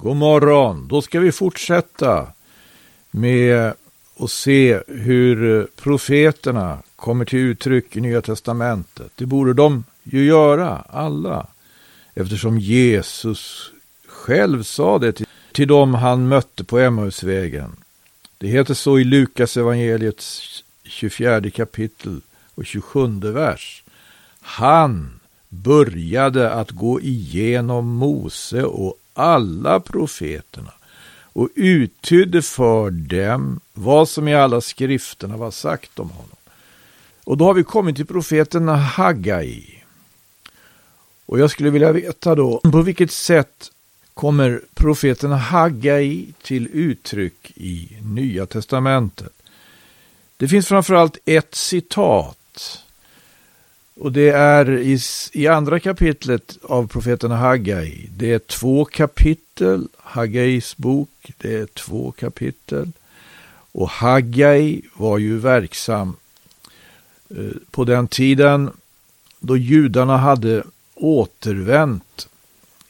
God morgon! Då ska vi fortsätta med att se hur eh, profeterna kommer till uttryck i Nya Testamentet. Det borde de ju göra, alla. Eftersom Jesus själv sa det till, till dem han mötte på Emmausvägen. Det heter så i Lukas evangeliets 24 kapitel och 27 vers. Han började att gå igenom Mose och alla profeterna och uttydde för dem vad som i alla skrifterna var sagt om honom. Och då har vi kommit till profeten Hagai. Och jag skulle vilja veta då, på vilket sätt kommer profeten Hagai till uttryck i Nya Testamentet? Det finns framförallt ett citat. Och det är i, i andra kapitlet av profeten Hagai. Det är två kapitel, Hagais bok, det är två kapitel. Och Hagai var ju verksam eh, på den tiden då judarna hade återvänt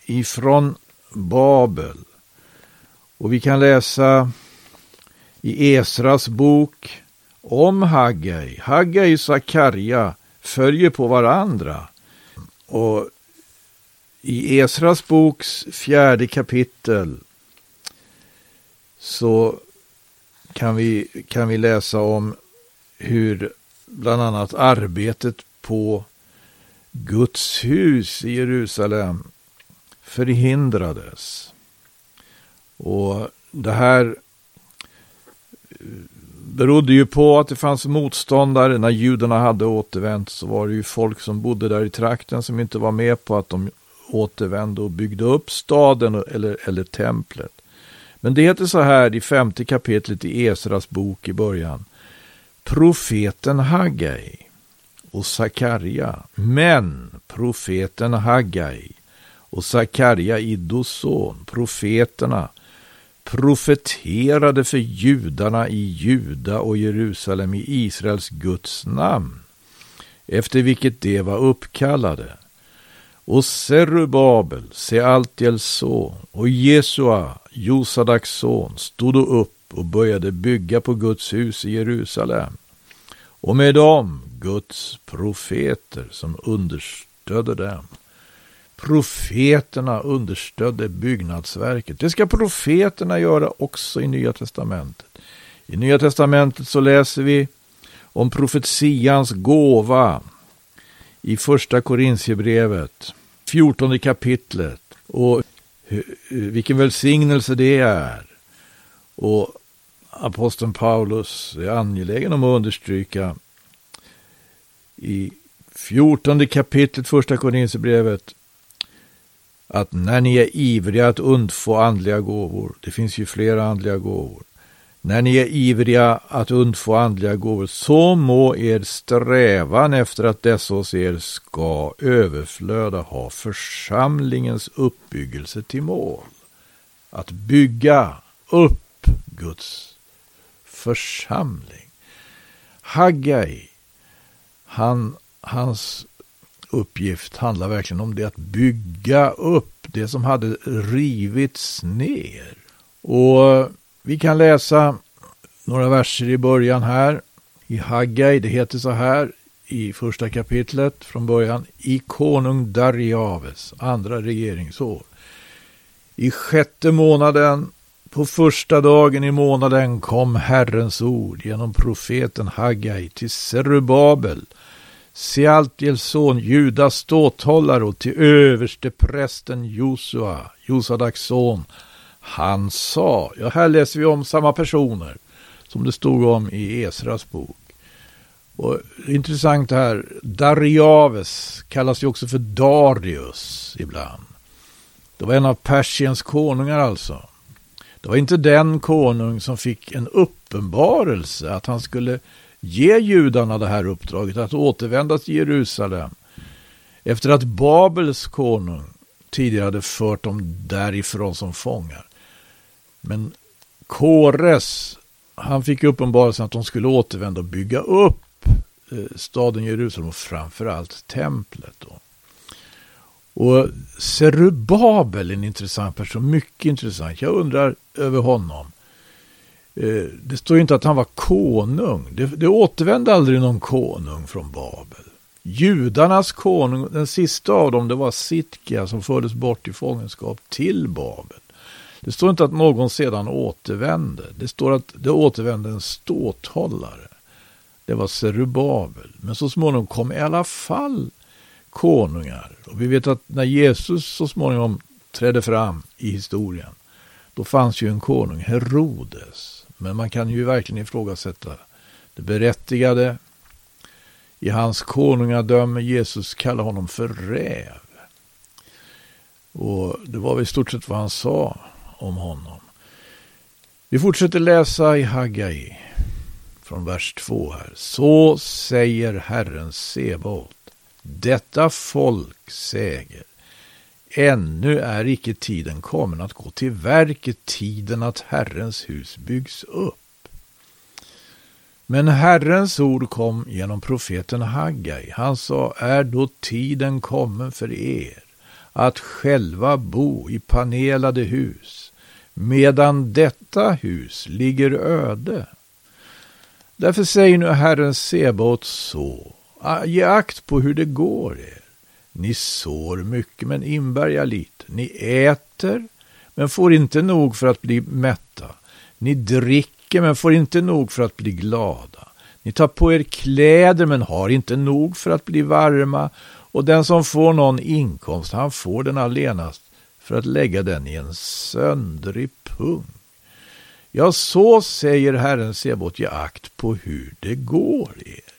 ifrån Babel. Och vi kan läsa i Esras bok om Haggai. Haggai Sakarja följer på varandra. Och i Esras boks fjärde kapitel så kan vi, kan vi läsa om hur bland annat arbetet på Guds hus i Jerusalem förhindrades. Och det här berodde ju på att det fanns motståndare. När judarna hade återvänt så var det ju folk som bodde där i trakten som inte var med på att de återvände och byggde upp staden eller, eller templet. Men det heter så här i femte kapitlet i Esras bok i början. Profeten Haggai och Sakarja, men profeten Haggai och Sakarja Iddos son, profeterna, profeterade för judarna i Juda och Jerusalem i Israels Guds namn, efter vilket de var uppkallade. Och Serubabel, Sealtiels son, och Jesua, Josadaks son, stod upp och började bygga på Guds hus i Jerusalem. Och med dem Guds profeter som understödde dem. Profeterna understödde byggnadsverket. Det ska profeterna göra också i Nya Testamentet. I Nya Testamentet så läser vi om profetians gåva i första Korintierbrevet, 14 kapitlet. Och vilken välsignelse det är. Och aposteln Paulus är angelägen om att understryka i 14 kapitlet första Korintierbrevet att när ni är ivriga att undfå andliga gåvor, det finns ju flera andliga gåvor, när ni är ivriga att undfå andliga gåvor, så må er strävan efter att dessa hos er ska överflöda ha församlingens uppbyggelse till mål. Att bygga upp Guds församling. Haggai, han, hans uppgift handlar verkligen om det att bygga upp det som hade rivits ner. Och vi kan läsa några verser i början här. I Haggai, det heter så här i första kapitlet från början. I konung Dariaves andra regeringsår. I sjätte månaden, på första dagen i månaden kom Herrens ord genom profeten Haggai till Zerubabel, Sealtiels son Judas ståthållare och till överste prästen Josua, Josadaks son. Han sa, ja här läser vi om samma personer som det stod om i Esras bok. Och intressant här, Dariaves kallas ju också för Darius ibland. Det var en av Persiens konungar alltså. Det var inte den konung som fick en uppenbarelse att han skulle ge judarna det här uppdraget att återvända till Jerusalem. Efter att Babels konung tidigare hade fört dem därifrån som fångar. Men Kores, han fick uppenbarelsen att de skulle återvända och bygga upp eh, staden Jerusalem och framförallt templet. Då. Och Serubabel är en intressant person, mycket intressant. Jag undrar över honom. Eh, det står inte att han var konung. Det, det återvände aldrig någon konung från Babel. Judarnas konung, den sista av dem, det var Sitkia som fördes bort i fångenskap till Babel. Det står inte att någon sedan återvände. Det står att det återvände en ståthållare. Det var Serubabel. Men så småningom kom i alla fall konungar. Och vi vet att när Jesus så småningom trädde fram i historien, då fanns ju en konung, Herodes. Men man kan ju verkligen ifrågasätta det berättigade i hans konungadöme. Jesus kallar honom för räv. Och det var väl i stort sett vad han sa om honom. Vi fortsätter läsa i Hagai från vers 2 här. Så säger Herren Sebaot. Detta folk säger. Ännu är icke tiden kommen att gå till verket, tiden att Herrens hus byggs upp. Men Herrens ord kom genom profeten Haggai. Han sa, är då tiden kommen för er att själva bo i panelade hus, medan detta hus ligger öde. Därför säger nu Herren Sebaot så, ge akt på hur det går er. Ni sår mycket men inbärgar lite. Ni äter men får inte nog för att bli mätta. Ni dricker men får inte nog för att bli glada. Ni tar på er kläder men har inte nog för att bli varma. Och den som får någon inkomst, han får den allenast för att lägga den i en söndrig pung. Ja, så säger Herren Sebot, ge akt på hur det går er.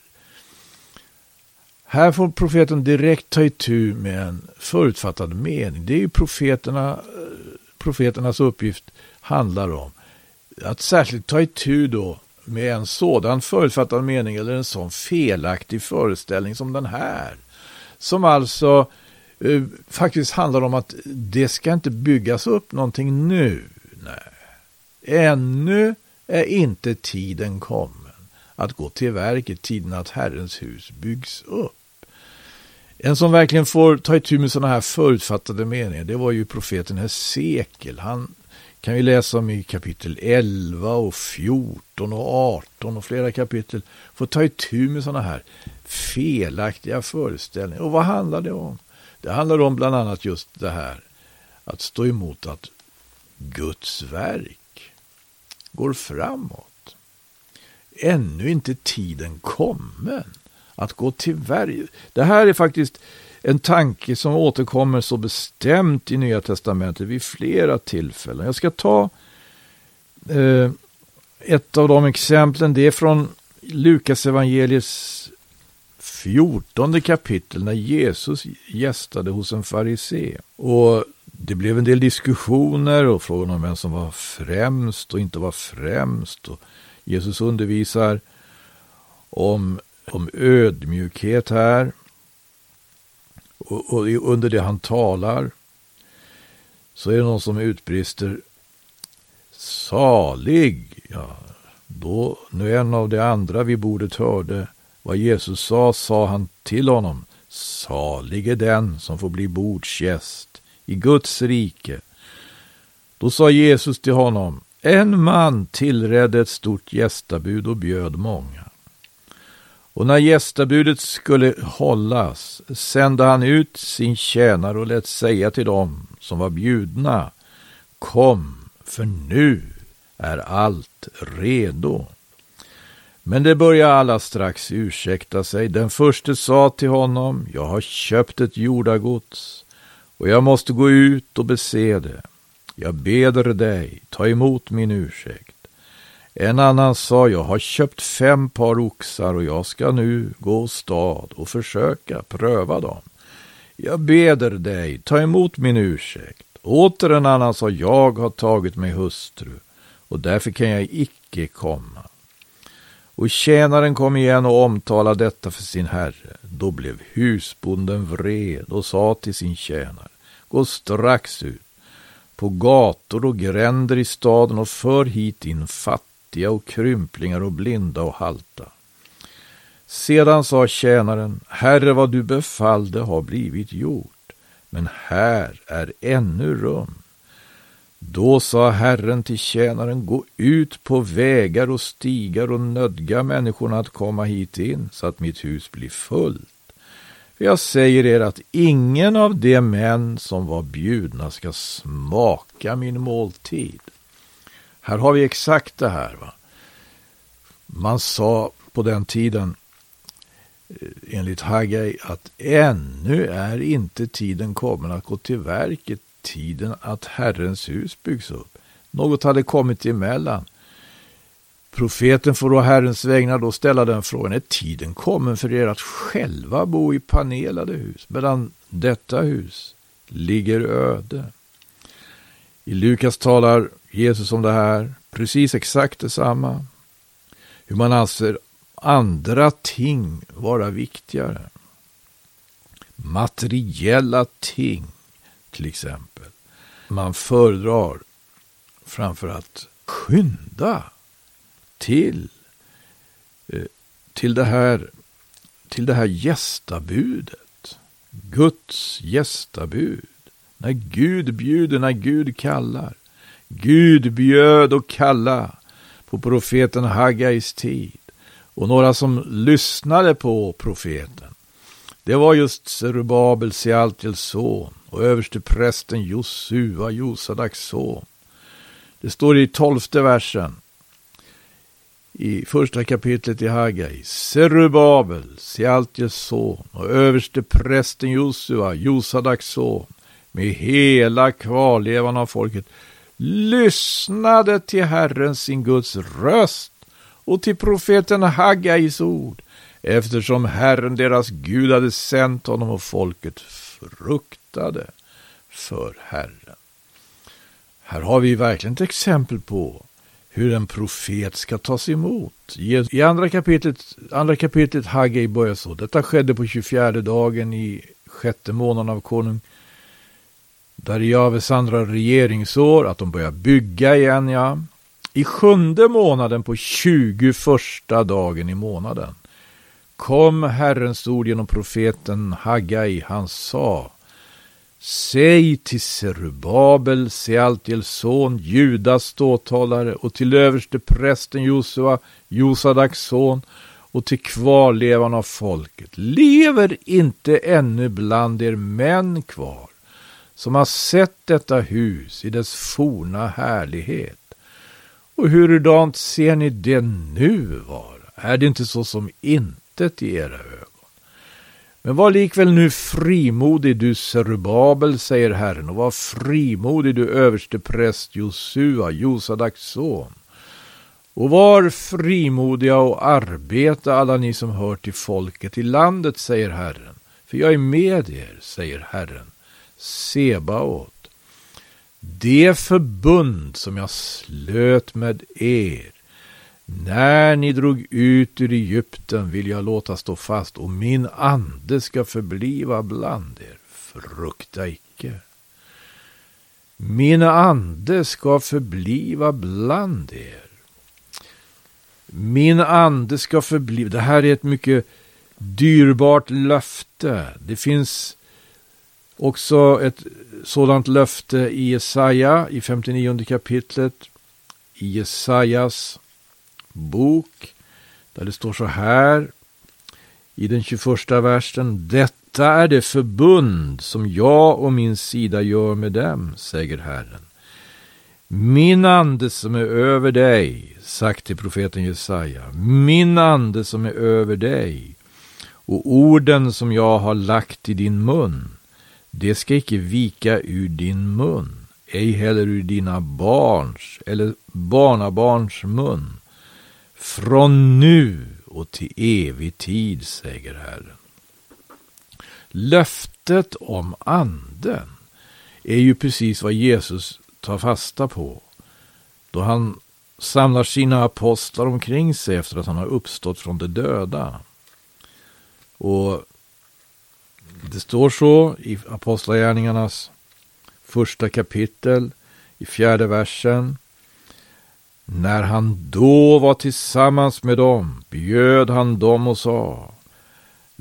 Här får profeten direkt ta itu med en förutfattad mening. Det är ju profeterna, eh, profeternas uppgift handlar om. Att särskilt ta itu då med en sådan förutfattad mening eller en sån felaktig föreställning som den här. Som alltså eh, faktiskt handlar om att det ska inte byggas upp någonting nu. Nej. Ännu är inte tiden kommen att gå till verket, tiden att Herrens hus byggs upp. En som verkligen får ta itu med sådana här förutfattade meningar, det var ju profeten Hesekiel. Han kan vi läsa om i kapitel 11 och 14 och 18 och flera kapitel. Får ta itu med sådana här felaktiga föreställningar. Och vad handlar det om? Det handlar om bland annat just det här att stå emot att Guds verk går framåt. Ännu inte tiden kommen att gå till värj. Det här är faktiskt en tanke som återkommer så bestämt i Nya Testamentet vid flera tillfällen. Jag ska ta eh, ett av de exemplen. Det är från Lukas evangeliets 14 kapitel när Jesus gästade hos en farisé. Och det blev en del diskussioner och frågan om vem som var främst och inte var främst. Och Jesus undervisar om om ödmjukhet här. Och, och, under det han talar så är det någon som utbrister salig. Ja, då nu en av de andra vid bordet hörde vad Jesus sa, sa han till honom. Salig är den som får bli bordsgäst i Guds rike. Då sa Jesus till honom, en man tillredde ett stort gästabud och bjöd många. Och när gästabudet skulle hållas sände han ut sin tjänare och lät säga till dem som var bjudna Kom, för nu är allt redo. Men det började alla strax ursäkta sig. Den förste sa till honom, jag har köpt ett jordagods och jag måste gå ut och bese det. Jag beder dig, ta emot min ursäkt. En annan sa, jag har köpt fem par oxar och jag ska nu gå stad och försöka pröva dem. Jag beder dig, ta emot min ursäkt. Åter en annan sa, jag har tagit mig hustru och därför kan jag icke komma. Och tjänaren kom igen och omtalade detta för sin herre. Då blev husbonden vred och sa till sin tjänare, gå strax ut på gator och gränder i staden och för hit din fattiga fattiga och krymplingar och blinda och halta. Sedan sa tjänaren, Herre, vad du befallde har blivit gjort. men här är ännu rum. Då sa Herren till tjänaren, gå ut på vägar och stigar och nödga människorna att komma hit in så att mitt hus blir fullt. Jag säger er att ingen av de män som var bjudna ska smaka min måltid. Här har vi exakt det här. Va? Man sa på den tiden eh, enligt Haggai att ännu är inte tiden kommen att gå till verket, tiden att Herrens hus byggs upp. Något hade kommit emellan. Profeten får då Herrens vägnar då ställa den frågan, är tiden kommen för er att själva bo i panelade hus, medan detta hus ligger öde? I Lukas talar Jesus om det här, precis exakt detsamma. Hur man anser andra ting vara viktigare. Materiella ting, till exempel. Man föredrar framför att skynda till, eh, till, det här, till det här gästabudet. Guds gästabud. När Gud bjuder, när Gud kallar. Gud bjöd och kalla på profeten Haggais tid. Och några som lyssnade på profeten, det var just Zerubabel, Sealtiels son och översteprästen Josua, Josadaks son. Det står i tolfte versen i första kapitlet i Hagai. Zerubabel, Sealtiels son och översteprästen Josua, Josadaks son med hela kvarlevan av folket lyssnade till Herren sin Guds röst och till profeten Haggais ord eftersom Herren deras Gud hade sänt honom och folket fruktade för Herren. Här har vi verkligen ett exempel på hur en profet ska tas emot. I andra kapitlet, andra kapitlet Haggai börjar så. Detta skedde på 24 dagen i sjätte månaden av konung Darijaves andra regeringsår, att de börjar bygga igen, ja. I sjunde månaden på 21 dagen i månaden kom Herrens ord genom profeten Haggai. Han sa Säg till Serubabel, Sealtiels son, Judas ståthållare och till överste prästen Josua, Josadaks son och till kvarlevan av folket. Lever inte ännu bland er män kvar som har sett detta hus i dess forna härlighet? Och hurudant ser ni det nu vara? Är det inte så som intet i era ögon? Men var likväl nu frimodig, du Serubabel, säger Herren, och var frimodig, du överste präst Josua, Josadaks son. Och var frimodiga och arbeta, alla ni som hör till folket i landet, säger Herren. För jag är med er, säger Herren, Sebaot. Det förbund som jag slöt med er när ni drog ut ur Egypten vill jag låta stå fast och min ande ska förbliva bland er. Frukta icke. Min ande ska förbliva bland er. Min ande ska förbliva. Det här är ett mycket dyrbart löfte. Det finns också ett sådant löfte i Jesaja i 59 kapitlet. I Jesajas bok där det står så här i den 21 versen. Detta är det förbund som jag och min sida gör med dem, säger Herren. Min ande som är över dig, sagt till profeten Jesaja, min ande som är över dig och orden som jag har lagt i din mun, det ska icke vika ur din mun, ej heller ur dina barns eller barnabarns mun, från nu och till evig tid, säger Herren. Löftet om anden är ju precis vad Jesus tar fasta på då han samlar sina apostlar omkring sig efter att han har uppstått från de döda. Och det står så i Apostlagärningarnas första kapitel i fjärde versen. När han då var tillsammans med dem bjöd han dem och sa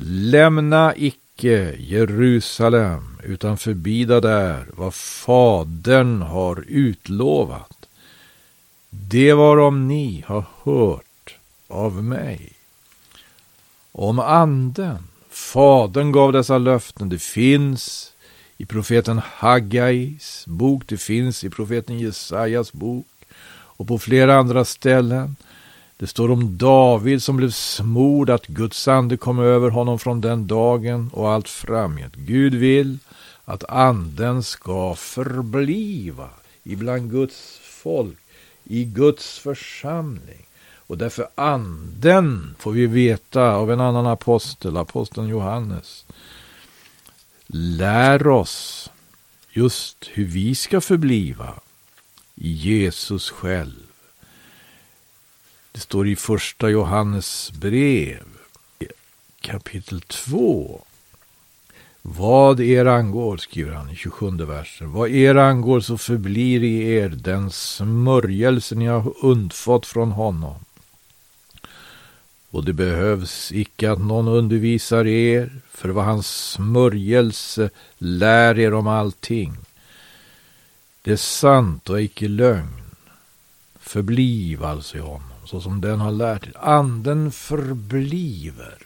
Lämna icke Jerusalem, utan förbida där vad Fadern har utlovat. Det varom ni har hört av mig. Om anden, Fadern gav dessa löften, det finns i profeten Haggais bok, det finns i profeten Jesajas bok och på flera andra ställen. Det står om David som blev smord att Guds ande kom över honom från den dagen och allt framgent. Gud vill att anden ska förbliva ibland Guds folk, i Guds församling. Och därför anden får vi veta av en annan apostel, aposteln Johannes. Lär oss just hur vi ska förbliva i Jesus själv. Det står i första Johannes brev kapitel 2. Vad er angår, skriver han i 27 versen, vad er angår så förblir i er den smörjelse ni har undfått från honom. Och det behövs icke att någon undervisar er, för vad hans smörjelse lär er om allting. Det är sant och icke lögn. Förbliv alltså i honom så som den har lärt er. Anden förbliver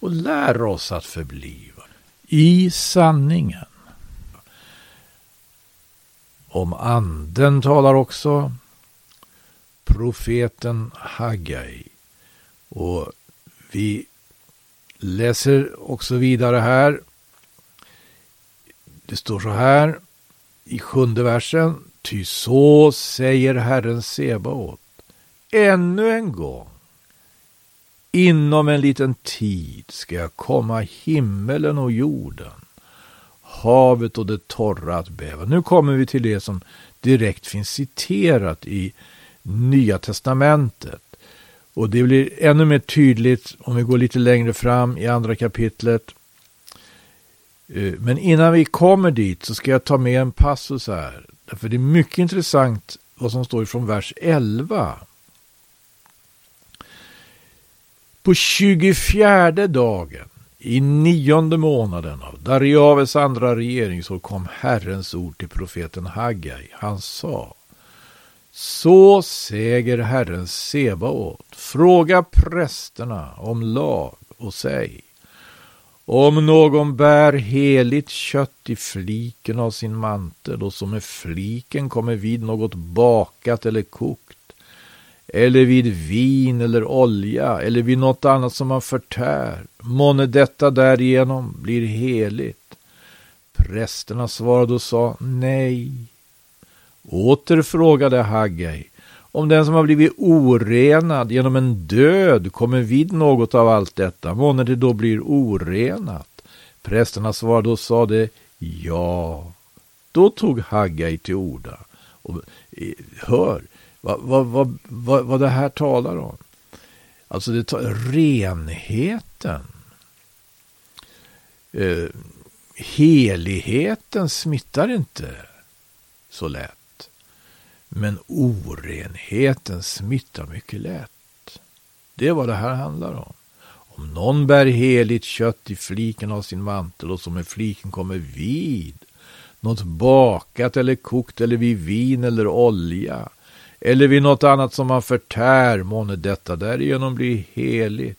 och lär oss att förbliva i sanningen. Om anden talar också profeten Haggai. Och vi läser också vidare här. Det står så här i sjunde versen. Ty så säger Herren Sebaot ännu en gång. Inom en liten tid ska jag komma himmelen och jorden, havet och det torra att bäva. Nu kommer vi till det som direkt finns citerat i Nya testamentet. Och det blir ännu mer tydligt om vi går lite längre fram i andra kapitlet. Eh, men innan vi kommer dit så ska jag ta med en passus här. Därför det är mycket intressant vad som står från vers 11. På 24 dagen i nionde månaden av Dariaves andra regeringsår kom Herrens ord till profeten Haggai. Han sa så säger Herren Sebaot, fråga prästerna om lag och säg om någon bär heligt kött i fliken av sin mantel och som med fliken kommer vid något bakat eller kokt eller vid vin eller olja eller vid något annat som man förtär. Månne detta därigenom blir heligt. Prästerna svarade och sa nej. Åter frågade Haggai om den som har blivit orenad genom en död kommer vid något av allt detta, månne det då blir orenat. Prästerna svarade och sade ja. Då tog Haggai till orda. Och, eh, hör, vad, vad, vad, vad, vad det här talar om. Alltså det tar, renheten. Eh, heligheten smittar inte så lätt. Men orenheten smittar mycket lätt. Det är vad det här handlar om. Om någon bär heligt kött i fliken av sin mantel och som med fliken kommer vid något bakat eller kokt eller vid vin eller olja eller vid något annat som man förtär, månne detta därigenom blir heligt.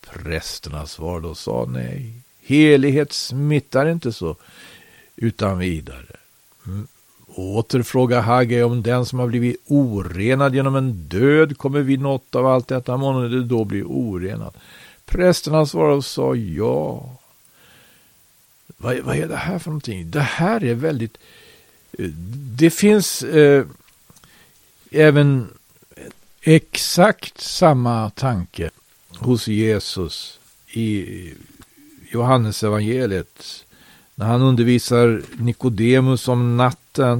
Prästerna svarade och sa nej. Helighet smittar inte så utan vidare. Åter frågar Hagge om den som har blivit orenad genom en död kommer vid något av allt detta, månader det då blir orenad. Prästerna svarade och sa ja. Vad, vad, är det här för någonting? Det här är väldigt... Det finns eh, även exakt samma tanke hos Jesus i Johannes evangeliet när han undervisar Nikodemus om natten eh,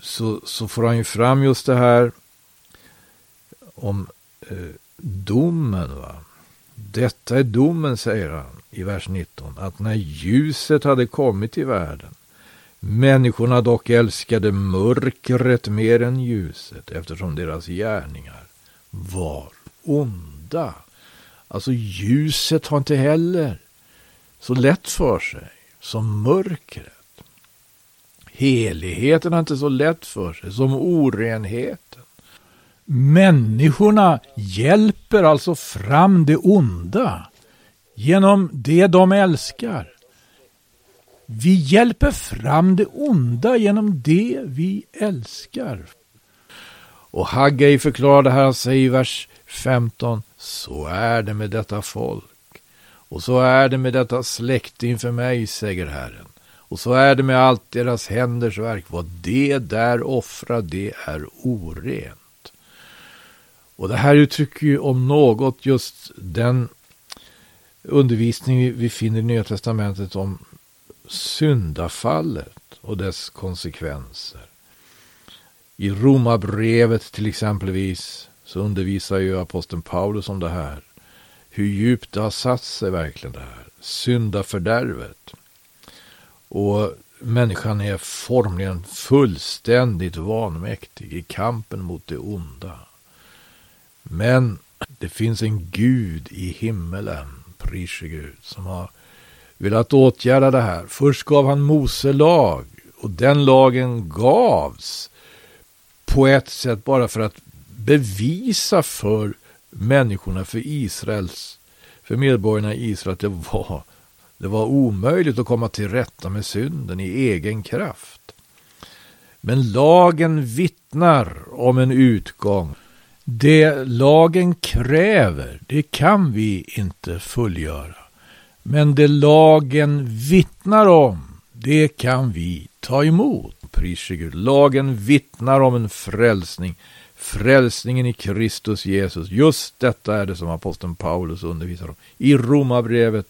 så, så får han ju fram just det här om eh, domen. Va? Detta är domen, säger han i vers 19, att när ljuset hade kommit i världen Människorna dock älskade mörkret mer än ljuset eftersom deras gärningar var onda. Alltså ljuset har inte heller så lätt för sig som mörkret. Heligheten har inte så lätt för sig som orenheten. Människorna hjälper alltså fram det onda genom det de älskar. Vi hjälper fram det onda genom det vi älskar. Och Haggai förklarar det här, säger i vers 15, så är det med detta folk. Och så är det med detta släkt inför mig, säger Herren. Och så är det med allt deras händers verk. Vad det där offrar, det är orent. Och det här uttrycker ju om något just den undervisning vi finner i Nya Testamentet om syndafallet och dess konsekvenser. I Romarbrevet till exempelvis så undervisar ju aposteln Paulus om det här. Hur djupt det har satt sig verkligen det här. Syndafördärvet. Och människan är formligen fullständigt vanmäktig i kampen mot det onda. Men det finns en Gud i himmelen, prise Gud, som har velat åtgärda det här. Först gav han Mose lag och den lagen gavs på ett sätt bara för att bevisa för människorna, för Israels, för medborgarna i Israel att det var, det var omöjligt att komma till rätta med synden i egen kraft. Men lagen vittnar om en utgång. Det lagen kräver, det kan vi inte fullgöra. Men det lagen vittnar om, det kan vi ta emot. Pris Gud. Lagen vittnar om en frälsning. Frälsningen i Kristus Jesus. Just detta är det som aposteln Paulus undervisar om. I Romarbrevet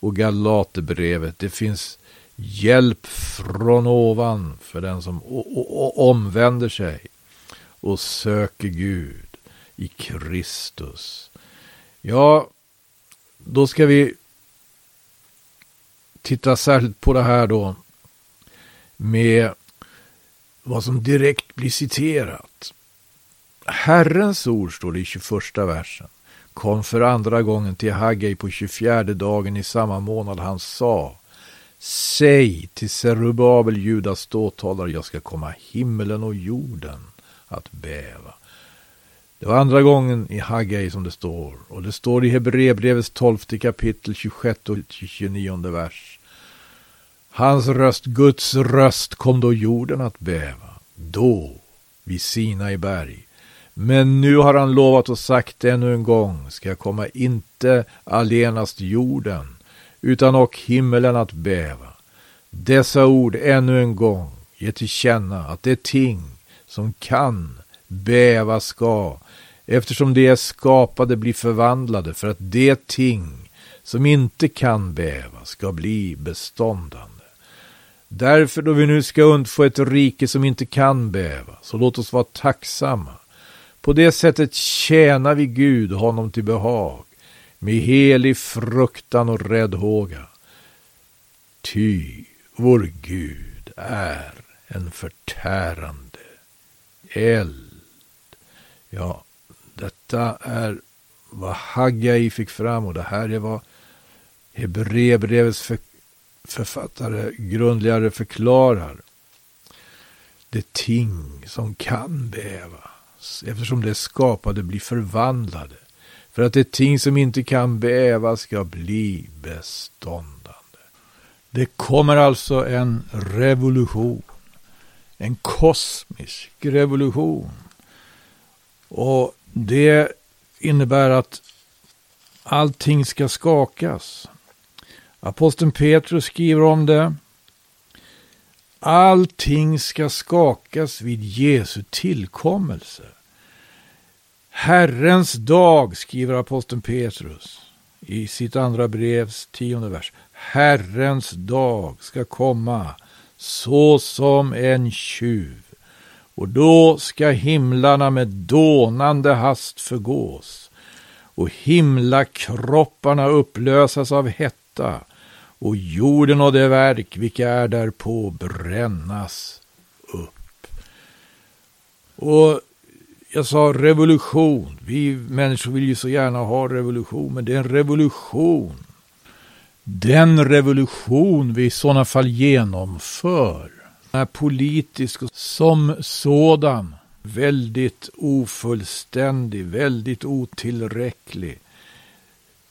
och Galaterbrevet. Det finns hjälp från ovan för den som omvänder sig och söker Gud i Kristus. Ja, då ska vi titta särskilt på det här då med vad som direkt blir citerat. Herrens ord, står det i 21 versen, kom för andra gången till Haggai på 24 dagen i samma månad. Han sa, säg till Zerubabel, Judas ståthållare, jag ska komma himmelen och jorden att bäva. Det var andra gången i Haggai som det står, och det står i Hebreerbrevets 12 kapitel 26 och 29 vers. Hans röst, Guds röst, kom då jorden att bäva. Då, vid Sina i berg. Men nu har han lovat och sagt ännu en gång, ska komma inte allenast jorden, utan och himmelen att bäva. Dessa ord ännu en gång ger till känna att det ting som kan bäva ska, eftersom det är skapade blir förvandlade för att det ting som inte kan bäva ska bli beståndande. Därför då vi nu ska undfå ett rike som inte kan bäva, så låt oss vara tacksamma. På det sättet tjänar vi Gud honom till behag, med helig fruktan och räddhåga. Ty vår Gud är en förtärande eld. Ja, detta är vad Haggai fick fram och det här är vad Hebreerbrevets författare grundligare förklarar det ting som kan bäva, eftersom det skapade blir förvandlade, för att det ting som inte kan bäva ska bli beståndande. Det kommer alltså en revolution, en kosmisk revolution. Och det innebär att allting ska skakas. Aposteln Petrus skriver om det. Allting ska skakas vid Jesu tillkommelse. Herrens dag, skriver aposteln Petrus i sitt andra brevs tionde vers. Herrens dag ska komma så som en tjuv. Och då ska himlarna med dånande hast förgås och himlakropparna upplösas av hetta och jorden och det verk vilka är därpå brännas upp. Och jag sa revolution. Vi människor vill ju så gärna ha revolution, men det är en revolution. Den revolution vi i sådana fall genomför är politisk och som sådan väldigt ofullständig, väldigt otillräcklig.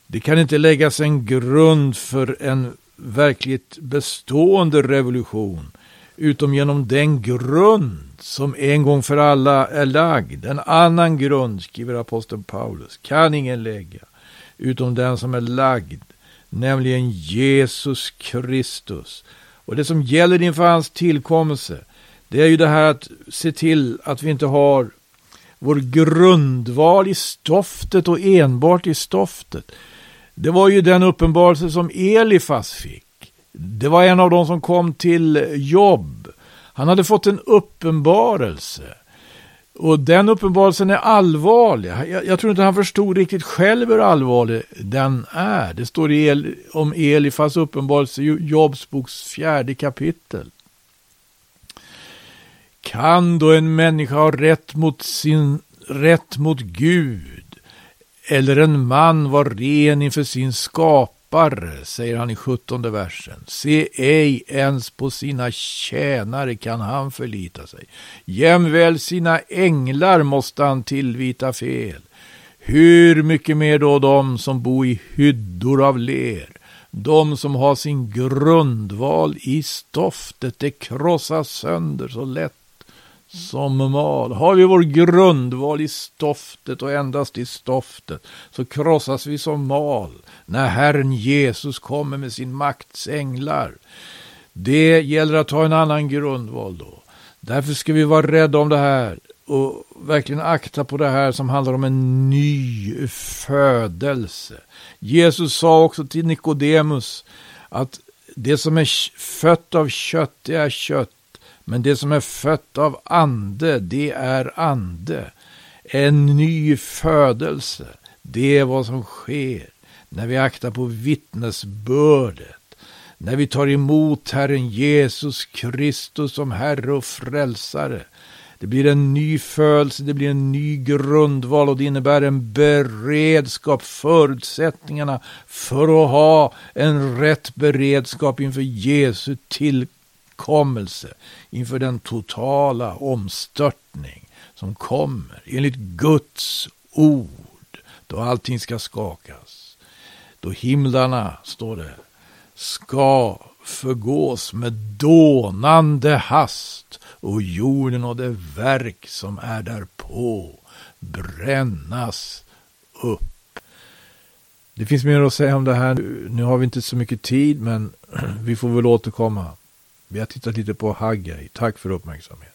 Det kan inte läggas en grund för en verkligt bestående revolution utom genom den grund som en gång för alla är lagd. En annan grund, skriver aposteln Paulus, kan ingen lägga utom den som är lagd, nämligen Jesus Kristus. Och det som gäller inför hans tillkommelse, det är ju det här att se till att vi inte har vår grundval i stoftet och enbart i stoftet. Det var ju den uppenbarelse som Elifas fick. Det var en av de som kom till jobb. Han hade fått en uppenbarelse. Och den uppenbarelsen är allvarlig. Jag, jag, tror inte han förstod riktigt själv hur allvarlig den är. Det står El, om Elifas uppenbarelse i Jobs fjärde kapitel. Kan då en människa ha rätt mot, sin, rätt mot Gud? Eller en man var ren inför sin skapare, säger han i sjuttonde versen. Se ej ens på sina tjänare kan han förlita sig. Jämväl sina änglar måste han tillvita fel. Hur mycket mer då de som bor i hyddor av ler? De som har sin grundval i stoftet, det krossas sönder så lätt som mal. Har vi vår grundval i stoftet och endast i stoftet så krossas vi som mal när Herren Jesus kommer med sin makts änglar. Det gäller att ha en annan grundval då. Därför ska vi vara rädda om det här och verkligen akta på det här som handlar om en ny födelse. Jesus sa också till Nikodemus att det som är fött av kött, det är kött. Men det som är fött av ande, det är ande. En ny födelse, det är vad som sker när vi aktar på vittnesbördet. När vi tar emot Herren Jesus Kristus som Herre och Frälsare. Det blir en ny födelse, det blir en ny grundval och det innebär en beredskap, förutsättningarna för att ha en rätt beredskap inför Jesu tillkomst tillkommelse, inför den totala omstörtning som kommer enligt Guds ord, då allting ska skakas. Då himlarna, står det, ska förgås med dånande hast och jorden och det verk som är därpå brännas upp. Det finns mer att säga om det här. Nu har vi inte så mycket tid, men vi får väl återkomma. Vi har tittat lite på Haggai. Tack för uppmärksamheten.